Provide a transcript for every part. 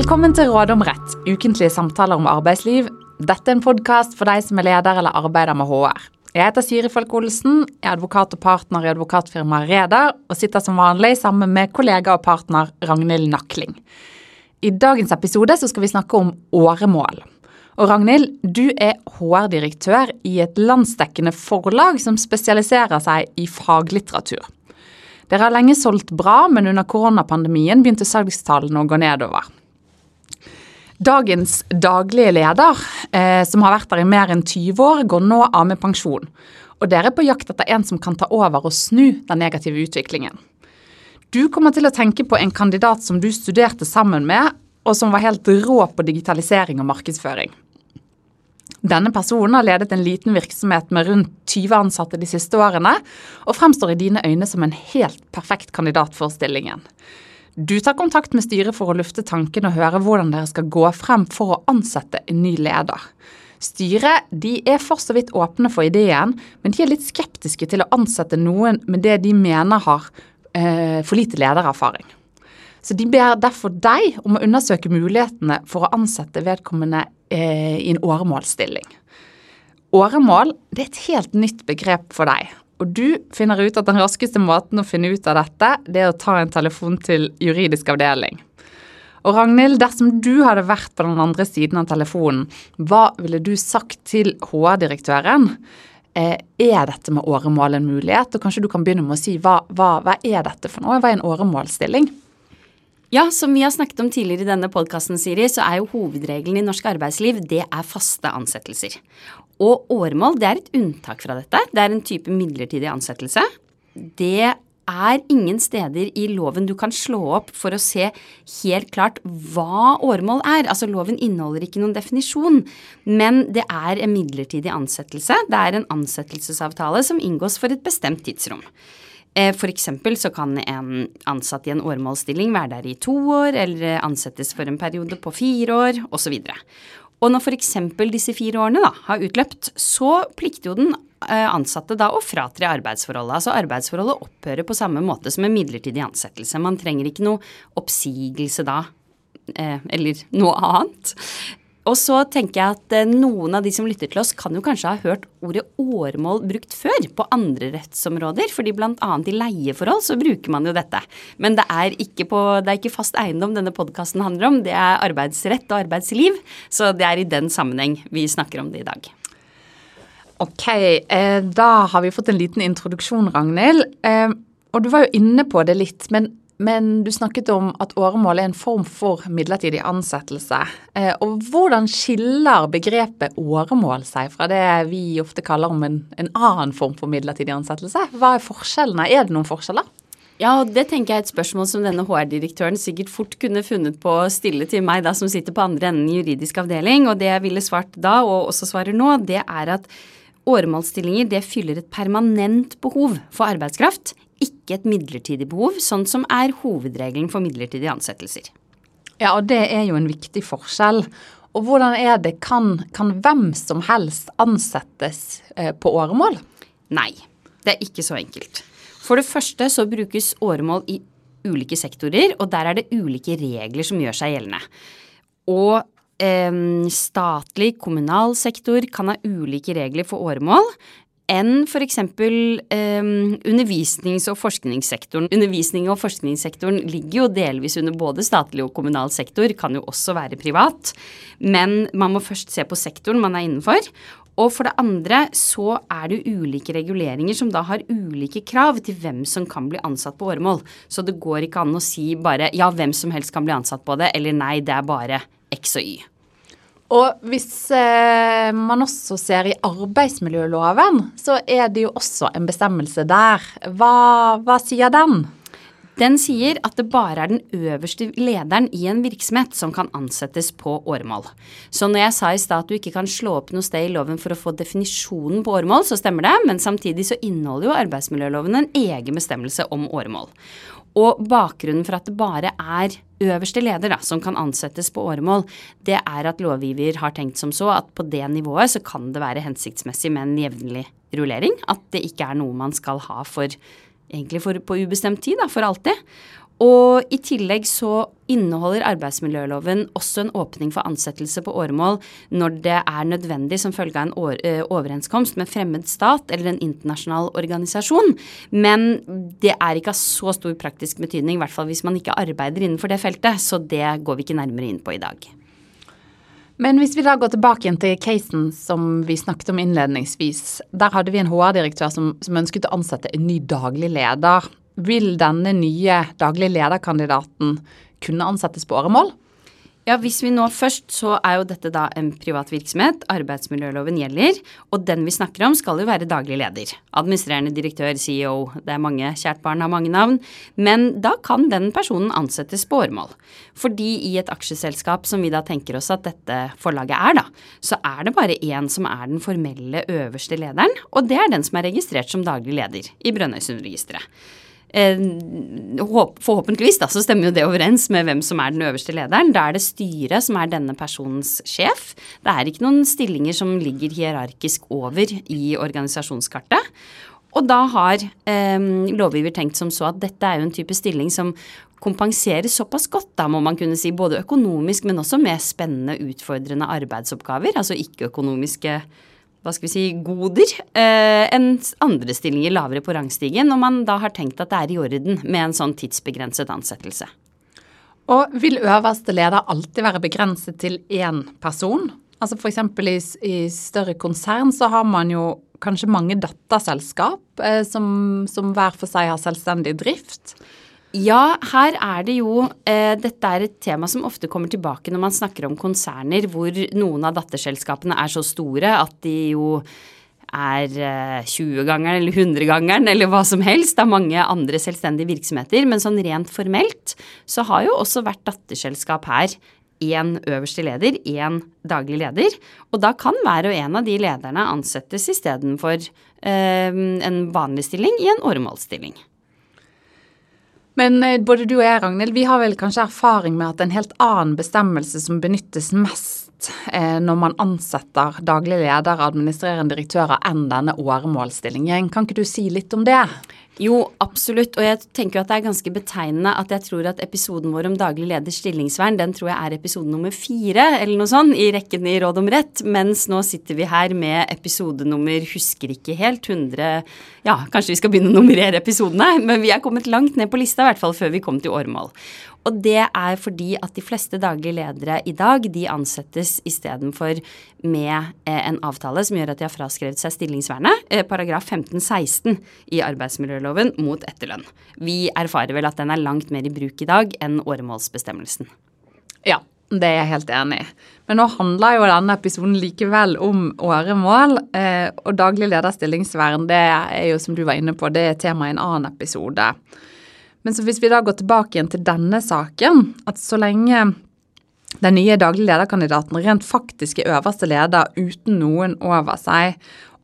Velkommen til Råd om rett, ukentlige samtaler om arbeidsliv. Dette er en podkast for deg som er leder eller arbeider med HR. Jeg heter Siri Falk Olsen, er advokat og partner i advokatfirmaet Reder, og sitter som vanlig sammen med kollega og partner Ragnhild Nakling. I dagens episode skal vi snakke om åremål. Og Ragnhild, du er HR-direktør i et landsdekkende forlag som spesialiserer seg i faglitteratur. Dere har lenge solgt bra, men under koronapandemien begynte salgstallene å gå nedover. Dagens daglige leder, eh, som har vært der i mer enn 20 år, går nå av med pensjon. Og dere er på jakt etter en som kan ta over og snu den negative utviklingen. Du kommer til å tenke på en kandidat som du studerte sammen med, og som var helt rå på digitalisering og markedsføring. Denne personen har ledet en liten virksomhet med rundt 20 ansatte de siste årene, og fremstår i dine øyne som en helt perfekt kandidat for stillingen. Du tar kontakt med styret for å lufte tanken og høre hvordan dere skal gå frem for å ansette en ny leder. Styret de er for så vidt åpne for ideen, men de er litt skeptiske til å ansette noen med det de mener har eh, for lite ledererfaring. Så de ber derfor deg om å undersøke mulighetene for å ansette vedkommende eh, i en åremålsstilling. Åremål det er et helt nytt begrep for deg, og du finner ut at den raskeste måten å finne ut av dette, det er å ta en telefon til juridisk avdeling. Og Ragnhild, dersom du hadde vært på den andre siden av telefonen, hva ville du sagt til HR-direktøren? Eh, er dette med åremål en mulighet? Og kanskje du kan begynne med å si hva, hva, hva er dette for noe? Hva er en åremålsstilling? Ja, som vi har snakket om tidligere i denne podkasten, Siri, så er jo hovedregelen i norsk arbeidsliv det er faste ansettelser. Og åremål det er et unntak fra dette. Det er en type midlertidig ansettelse. Det er ingen steder i loven du kan slå opp for å se helt klart hva åremål er. Altså Loven inneholder ikke noen definisjon, men det er en midlertidig ansettelse. Det er en ansettelsesavtale som inngås for et bestemt tidsrom. F.eks. for eksempel så kan en ansatt i en åremålsstilling være der i to år, eller ansettes for en periode på fire år, osv. Og når f.eks. disse fire årene da, har utløpt, så plikter jo den eh, ansatte da å fratre arbeidsforholdet. Altså arbeidsforholdet opphører på samme måte som en midlertidig ansettelse. Man trenger ikke noe oppsigelse da, eh, eller noe annet. Og så tenker jeg at eh, noen av de som lytter til oss, kan jo kanskje ha hørt ordet åremål brukt før på andre rettsområder. fordi bl.a. i leieforhold så bruker man jo dette. Men det er ikke, på, det er ikke fast eiendom denne podkasten handler om. Det er arbeidsrett og arbeidsliv. Så det er i den sammenheng vi snakker om det i dag. Ok, eh, da har vi fått en liten introduksjon, Ragnhild. Eh, og du var jo inne på det litt, men men du snakket om at åremål er en form for midlertidig ansettelse. Eh, og hvordan skiller begrepet åremål seg fra det vi ofte kaller om en, en annen form for midlertidig ansettelse? Hva er forskjellene? Er det noen forskjeller? Ja, og det tenker jeg er et spørsmål som denne HR-direktøren sikkert fort kunne funnet på å stille til meg da, som sitter på andre enden i juridisk avdeling. Og det jeg ville svart da, og også svarer nå, det er at åremålsstillinger det fyller et permanent behov for arbeidskraft ikke et midlertidig behov, sånn som er hovedregelen for midlertidige ansettelser. Ja, og det er jo en viktig forskjell. Og hvordan er det, kan, kan hvem som helst ansettes eh, på åremål? Nei, det er ikke så enkelt. For det første så brukes åremål i ulike sektorer, og der er det ulike regler som gjør seg gjeldende. Og eh, statlig, kommunal sektor kan ha ulike regler for åremål enn f.eks. Eh, undervisnings- og forskningssektoren. Undervisning og forskningssektoren ligger jo delvis under både statlig og kommunal sektor, kan jo også være privat. Men man må først se på sektoren man er innenfor. Og for det andre så er det ulike reguleringer som da har ulike krav til hvem som kan bli ansatt på åremål. Så det går ikke an å si bare ja, hvem som helst kan bli ansatt på det, eller nei, det er bare X og Y. Og hvis eh, man også ser i arbeidsmiljøloven, så er det jo også en bestemmelse der. Hva, hva sier den? Den sier at det bare er den øverste lederen i en virksomhet som kan ansettes på åremål. Så når jeg sa i stad at du ikke kan slå opp noe sted i loven for å få definisjonen på åremål, så stemmer det, men samtidig så inneholder jo arbeidsmiljøloven en egen bestemmelse om åremål. Og bakgrunnen for at det bare er øverste leder da, som kan ansettes på åremål, det er at lovgiver har tenkt som så at på det nivået så kan det være hensiktsmessig med en jevnlig rullering. At det ikke er noe man skal ha for for, på ubestemt tid, da, for alltid. Og i tillegg så inneholder arbeidsmiljøloven også en åpning for ansettelse på åremål når det er nødvendig som følge av en eh, overenskomst med fremmed stat eller en internasjonal organisasjon. Men det er ikke av så stor praktisk betydning, i hvert fall hvis man ikke arbeider innenfor det feltet. Så det går vi ikke nærmere inn på i dag. Men hvis vi da går tilbake igjen til casen som vi snakket om innledningsvis. Der hadde vi en HR-direktør som, som ønsket å ansette en ny daglig leder. Vil denne nye daglig lederkandidaten kunne ansettes på åremål? Ja, Hvis vi nå først, så er jo dette da en privat virksomhet. Arbeidsmiljøloven gjelder. Og den vi snakker om, skal jo være daglig leder. Administrerende direktør, CEO. Det er mange, kjært barn har mange navn. Men da kan den personen ansettes på åremål. Fordi i et aksjeselskap som vi da tenker oss at dette forlaget er, da, så er det bare én som er den formelle øverste lederen. Og det er den som er registrert som daglig leder i Brønnøysundregisteret. Eh, forhåpentligvis da, så stemmer jo det overens med hvem som er den øverste lederen. Da er det styret som er denne personens sjef. Det er ikke noen stillinger som ligger hierarkisk over i organisasjonskartet. Og da har eh, lovgiver tenkt som så at dette er jo en type stilling som kompenserer såpass godt, da må man kunne si, både økonomisk, men også med spennende, utfordrende arbeidsoppgaver. Altså ikke-økonomiske hva skal vi si, goder eh, enn andre stillinger lavere på rangstigen, når man da har tenkt at det er i orden med en sånn tidsbegrenset ansettelse. Og vil øverste leder alltid være begrenset til én person? Altså F.eks. I, i større konsern så har man jo kanskje mange datterselskap eh, som, som hver for seg har selvstendig drift. Ja, her er det jo eh, Dette er et tema som ofte kommer tilbake når man snakker om konserner hvor noen av datterselskapene er så store at de jo er eh, 20-gangeren eller 100-gangeren eller hva som helst av mange andre selvstendige virksomheter. Men sånn rent formelt så har jo også hvert datterselskap her én øverste leder, én daglig leder. Og da kan hver og en av de lederne ansettes istedenfor eh, en vanlig stilling i en åremålsstilling. Men eh, både du og jeg, Ragnhild, vi har vel kanskje erfaring med at en helt annen bestemmelse som benyttes mest eh, når man ansetter daglig leder administrerende direktører enn denne åremålsstillingen. Kan ikke du si litt om det? Jo, absolutt. Og jeg tenker jo at det er ganske betegnende at jeg tror at episoden vår om daglig leders stillingsvern, den tror jeg er episode nummer fire eller noe sånt i rekken i Råd om rett. Mens nå sitter vi her med episode nummer husker ikke helt, 100 Ja, kanskje vi skal begynne å nummerere episodene, men vi er kommet langt ned på lista, i hvert fall før vi kom til åremål. Og det er fordi at de fleste daglige ledere i dag de ansettes istedenfor med eh, en avtale som gjør at de har fraskrevet seg stillingsvernet, eh, paragraf 15-16 i arbeidsmiljøloven mot etterlønn. Vi erfarer vel at den er langt mer i bruk i dag enn åremålsbestemmelsen. Ja, det er jeg helt enig i. Men nå handler jo denne episoden likevel om åremål. Eh, og daglig lederstillingsvern, det er jo som du var inne på, det er tema i en annen episode. Men hvis vi da går tilbake igjen til denne saken, at så lenge den nye daglig lederkandidaten rent faktisk er øverste leder uten noen over seg,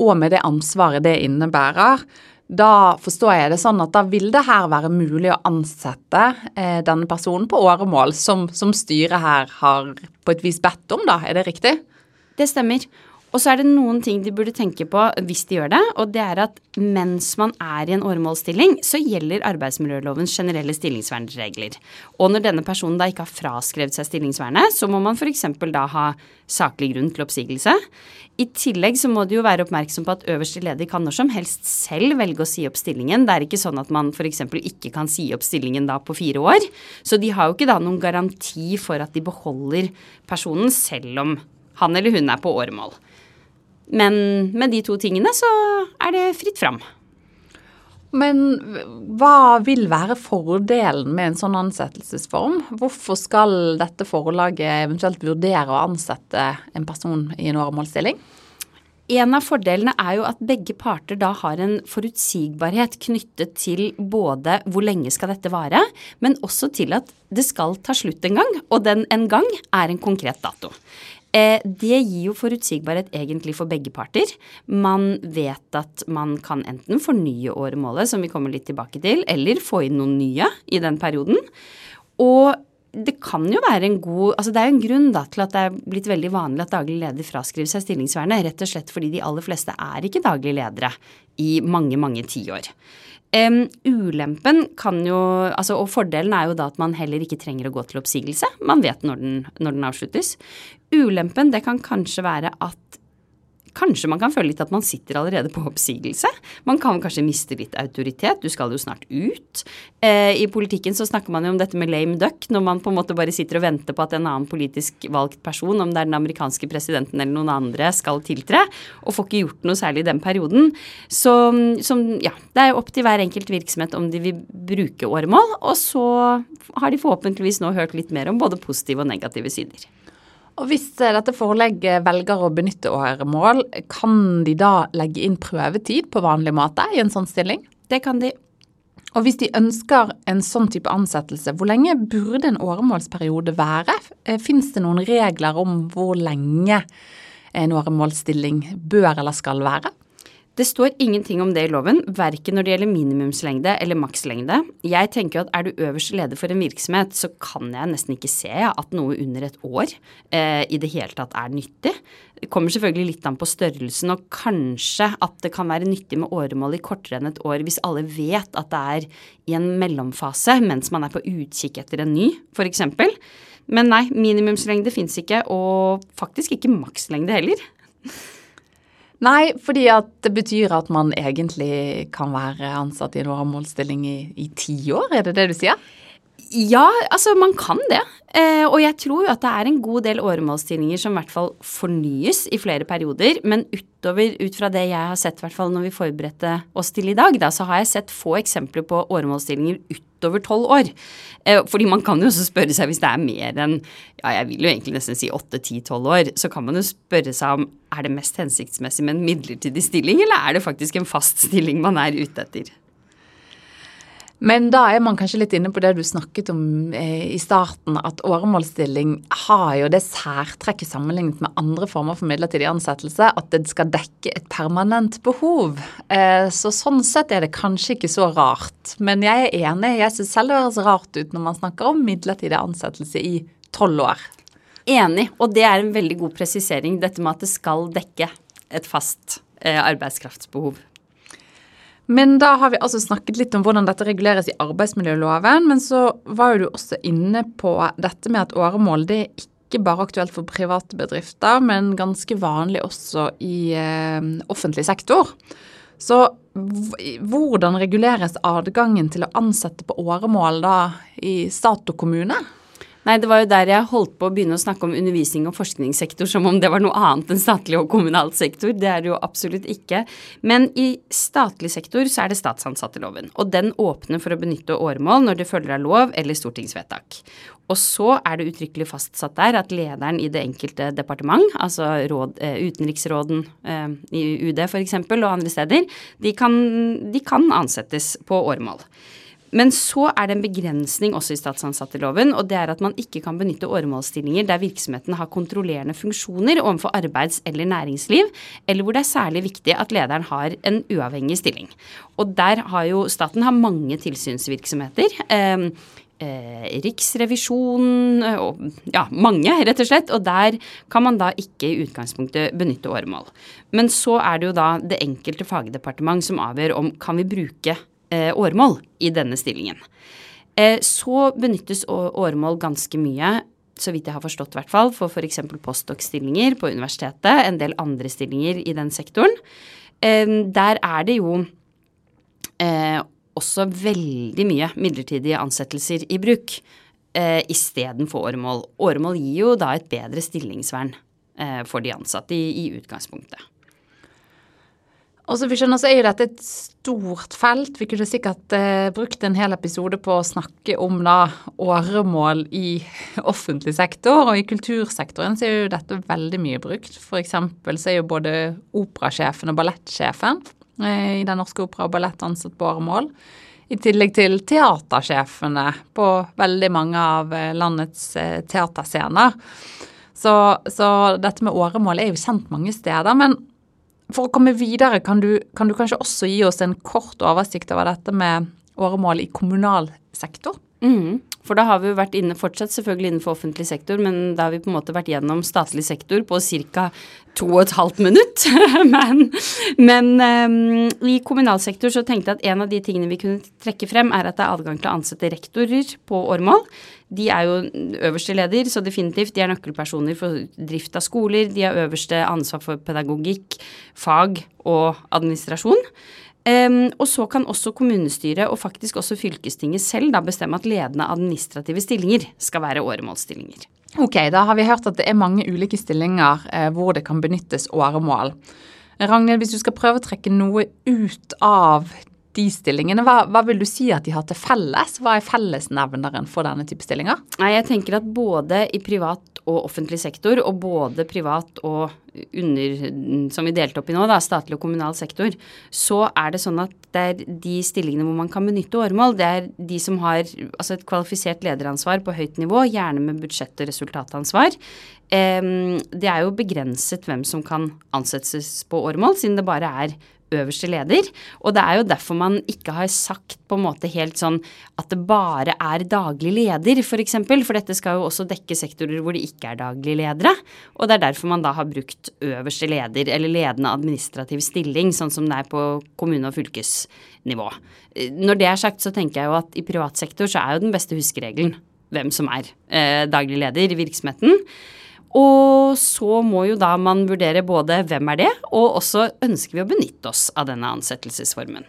og med det ansvaret det innebærer, da forstår jeg det sånn at da vil det her være mulig å ansette eh, denne personen på åremål, som, som styret her har på et vis bedt om, da. Er det riktig? Det stemmer. Og så er det noen ting de burde tenke på hvis de gjør det, og det er at mens man er i en åremålsstilling, så gjelder arbeidsmiljølovens generelle stillingsvernregler. Og når denne personen da ikke har fraskrevet seg stillingsvernet, så må man f.eks. da ha saklig grunn til oppsigelse. I tillegg så må de jo være oppmerksom på at øverste leder kan når som helst selv velge å si opp stillingen. Det er ikke sånn at man f.eks. ikke kan si opp stillingen da på fire år. Så de har jo ikke da noen garanti for at de beholder personen selv om han eller hun er på åremål. Men med de to tingene så er det fritt fram. Men hva vil være fordelen med en sånn ansettelsesform? Hvorfor skal dette forlaget eventuelt vurdere å ansette en person i en åremålsstilling? En av fordelene er jo at begge parter da har en forutsigbarhet knyttet til både hvor lenge skal dette vare, men også til at det skal ta slutt en gang, og den en gang er en konkret dato. Eh, det gir jo forutsigbarhet egentlig for begge parter. Man vet at man kan enten fornye åremålet, som vi kommer litt tilbake til, eller få inn noen nye i den perioden. Og det kan jo være en god altså Det er jo en grunn da til at det er blitt veldig vanlig at daglig leder fraskriver seg stillingsvernet, rett og slett fordi de aller fleste er ikke daglig ledere i mange, mange tiår. Um, ulempen kan jo altså, Og fordelen er jo da at man heller ikke trenger å gå til oppsigelse. Man vet når den, når den avsluttes. Ulempen det kan kanskje være at Kanskje man kan føle litt at man sitter allerede på oppsigelse. Man kan kanskje miste litt autoritet. Du skal jo snart ut. Eh, I politikken så snakker man jo om dette med lame duck, når man på en måte bare sitter og venter på at en annen politisk valgt person, om det er den amerikanske presidenten eller noen andre, skal tiltre, og får ikke gjort noe særlig i den perioden. Så som, ja, det er jo opp til hver enkelt virksomhet om de vil bruke åremål, og så har de forhåpentligvis nå hørt litt mer om både positive og negative sider. Og Hvis eh, dette forelegget velger å benytte åremål, kan de da legge inn prøvetid på vanlig måte i en sånn stilling? Det kan de. Og hvis de ønsker en sånn type ansettelse, hvor lenge burde en åremålsperiode være? Eh, Fins det noen regler om hvor lenge en åremålsstilling bør eller skal være? Det står ingenting om det i loven, verken når det gjelder minimumslengde eller makslengde. Jeg tenker at er du øverste leder for en virksomhet, så kan jeg nesten ikke se at noe under et år eh, i det hele tatt er nyttig. Det kommer selvfølgelig litt an på størrelsen, og kanskje at det kan være nyttig med åremål i kortere enn et år hvis alle vet at det er i en mellomfase mens man er på utkikk etter en ny, f.eks. Men nei, minimumslengde fins ikke, og faktisk ikke makslengde heller. Nei, fordi at det betyr at man egentlig kan være ansatt i en åremålsstilling i, i ti år, er det det du sier? Ja, altså man kan det. Eh, og jeg tror jo at det er en god del åremålsstillinger som i hvert fall fornyes i flere perioder. Men utover, ut fra det jeg har sett, i hvert fall når vi forberedte oss til i dag, da, så har jeg sett få eksempler på åremålsstillinger utover tolv år. Eh, fordi man kan jo også spørre seg hvis det er mer enn ja, jeg vil jo egentlig nesten si åtte, ti, tolv år, så kan man jo spørre seg om er det mest hensiktsmessig med en midlertidig stilling, eller er det faktisk en fast stilling man er ute etter? Men da er man kanskje litt inne på det du snakket om eh, i starten, at åremålsstilling har jo det særtrekket sammenlignet med andre former for midlertidig ansettelse, at det skal dekke et permanent behov. Eh, så sånn sett er det kanskje ikke så rart. Men jeg er enig, jeg syns selv det høres rart ut når man snakker om midlertidig ansettelse i tolv år. Enig, og det er en veldig god presisering, dette med at det skal dekke et fast eh, arbeidskraftsbehov. Men da har vi altså snakket litt om hvordan dette reguleres i arbeidsmiljøloven. Men så var jo du også inne på dette med at åremål det er ikke bare aktuelt for private bedrifter, men ganske vanlig også i eh, offentlig sektor. Så hvordan reguleres adgangen til å ansette på åremål da i stat og kommune? Nei, det var jo der jeg holdt på å begynne å snakke om undervisning og forskningssektor som om det var noe annet enn statlig og kommunalt sektor. Det er det jo absolutt ikke. Men i statlig sektor så er det statsansatteloven, og den åpner for å benytte åremål når det følger av lov eller stortingsvedtak. Og så er det uttrykkelig fastsatt der at lederen i det enkelte departement, altså råd, eh, utenriksråden eh, i UD f.eks. og andre steder, de kan, de kan ansettes på åremål. Men så er det en begrensning også i statsansatteloven, og det er at man ikke kan benytte åremålsstillinger der virksomheten har kontrollerende funksjoner overfor arbeids- eller næringsliv, eller hvor det er særlig viktig at lederen har en uavhengig stilling. Og der har jo staten har mange tilsynsvirksomheter. Eh, eh, Riksrevisjon og ja, mange, rett og slett. Og der kan man da ikke i utgangspunktet benytte åremål. Men så er det jo da det enkelte fagdepartement som avgjør om kan vi bruke Eh, åremål i denne stillingen. Eh, så benyttes åremål ganske mye, så vidt jeg har forstått i hvert fall, for f.eks. postdoc-stillinger på universitetet, en del andre stillinger i den sektoren. Eh, der er det jo også veldig mye midlertidige ansettelser i bruk eh, istedenfor åremål. Åremål gir jo da et bedre stillingsvern for de ansatte i utgangspunktet. Og så, skjønner, så er jo dette et stort felt. Vi kunne sikkert eh, brukt en hel episode på å snakke om da åremål i offentlig sektor. Og i kultursektoren så er jo dette veldig mye brukt. F.eks. så er jo både operasjefen og ballettsjefen eh, i Den norske opera og ballett ansatt på åremål. I tillegg til teatersjefene på veldig mange av eh, landets eh, teaterscener. Så, så dette med åremål er jo kjent mange steder. men for å komme videre, kan du, kan du, kanskje også gi oss en kort oversikt over dette med åremål i kommunal sektor? Mm. For da har vi jo vært inne, fortsatt selvfølgelig innenfor offentlig sektor, men da har vi på en måte vært gjennom statlig sektor på ca. to og et halvt minutt. men, men um, i kommunal sektor så tenkte jeg at en av de tingene vi kunne trekke frem, er at det er adgang til å ansette rektorer på åremål. De er jo øverste leder, så definitivt. De er nøkkelpersoner for drift av skoler. De har øverste ansvar for pedagogikk, fag og administrasjon. Um, og så kan også kommunestyret og faktisk også fylkestinget selv da bestemme at ledende administrative stillinger skal være åremålsstillinger. Ok, da har vi hørt at det er mange ulike stillinger eh, hvor det kan benyttes åremål. Ragnhild, hvis du skal prøve å trekke noe ut av de stillingene, hva, hva, vil du si at de har til felles? Hva er fellesnevneren for denne type stillinger? Nei, jeg tenker at både i privat og offentlig sektor, og både privat og under, som vi delte opp i nå, da, statlig og kommunal sektor, så er det sånn at det er de stillingene hvor man kan benytte åremål, det er de som har altså et kvalifisert lederansvar på høyt nivå, gjerne med budsjett- og resultatansvar. Det er jo begrenset hvem som kan ansettes på åremål, siden det bare er øverste leder. Og det er jo derfor man ikke har sagt på en måte helt sånn at det bare er daglig leder, f.eks. For, eksempel, for dette skal jo også dekke sektorer hvor det ikke er daglige ledere. Og det er derfor man da har brukt øverste leder, eller ledende administrativ stilling, sånn som det er på kommune- og fylkesnivå. Når det er sagt, så tenker jeg jo at i privat sektor så er jo den beste huskeregelen hvem som er eh, daglig leder i virksomheten. Og så må jo da man vurdere både hvem er det, og også ønsker vi å benytte oss av denne ansettelsesformen.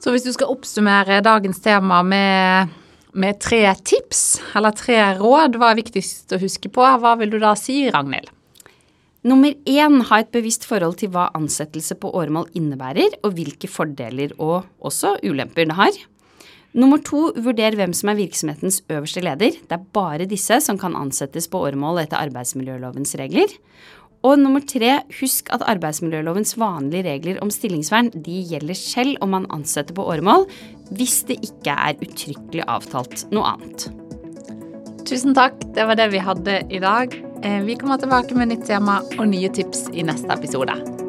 Så hvis du skal oppsummere dagens tema med, med tre tips, eller tre råd, hva er viktigst å huske på? Hva vil du da si, Ragnhild? Nummer én, ha et bevisst forhold til hva ansettelse på åremål innebærer, og hvilke fordeler og også ulemper det har. Nummer to, vurder hvem som er virksomhetens øverste leder. Det er bare disse som kan ansettes på åremål etter arbeidsmiljølovens regler. Og nummer tre, husk at arbeidsmiljølovens vanlige regler om stillingsvern de gjelder selv om man ansetter på åremål, hvis det ikke er uttrykkelig avtalt noe annet. Tusen takk, det var det vi hadde i dag. Eh, vi kommer tilbake med nytt tema og nye tips i neste episode.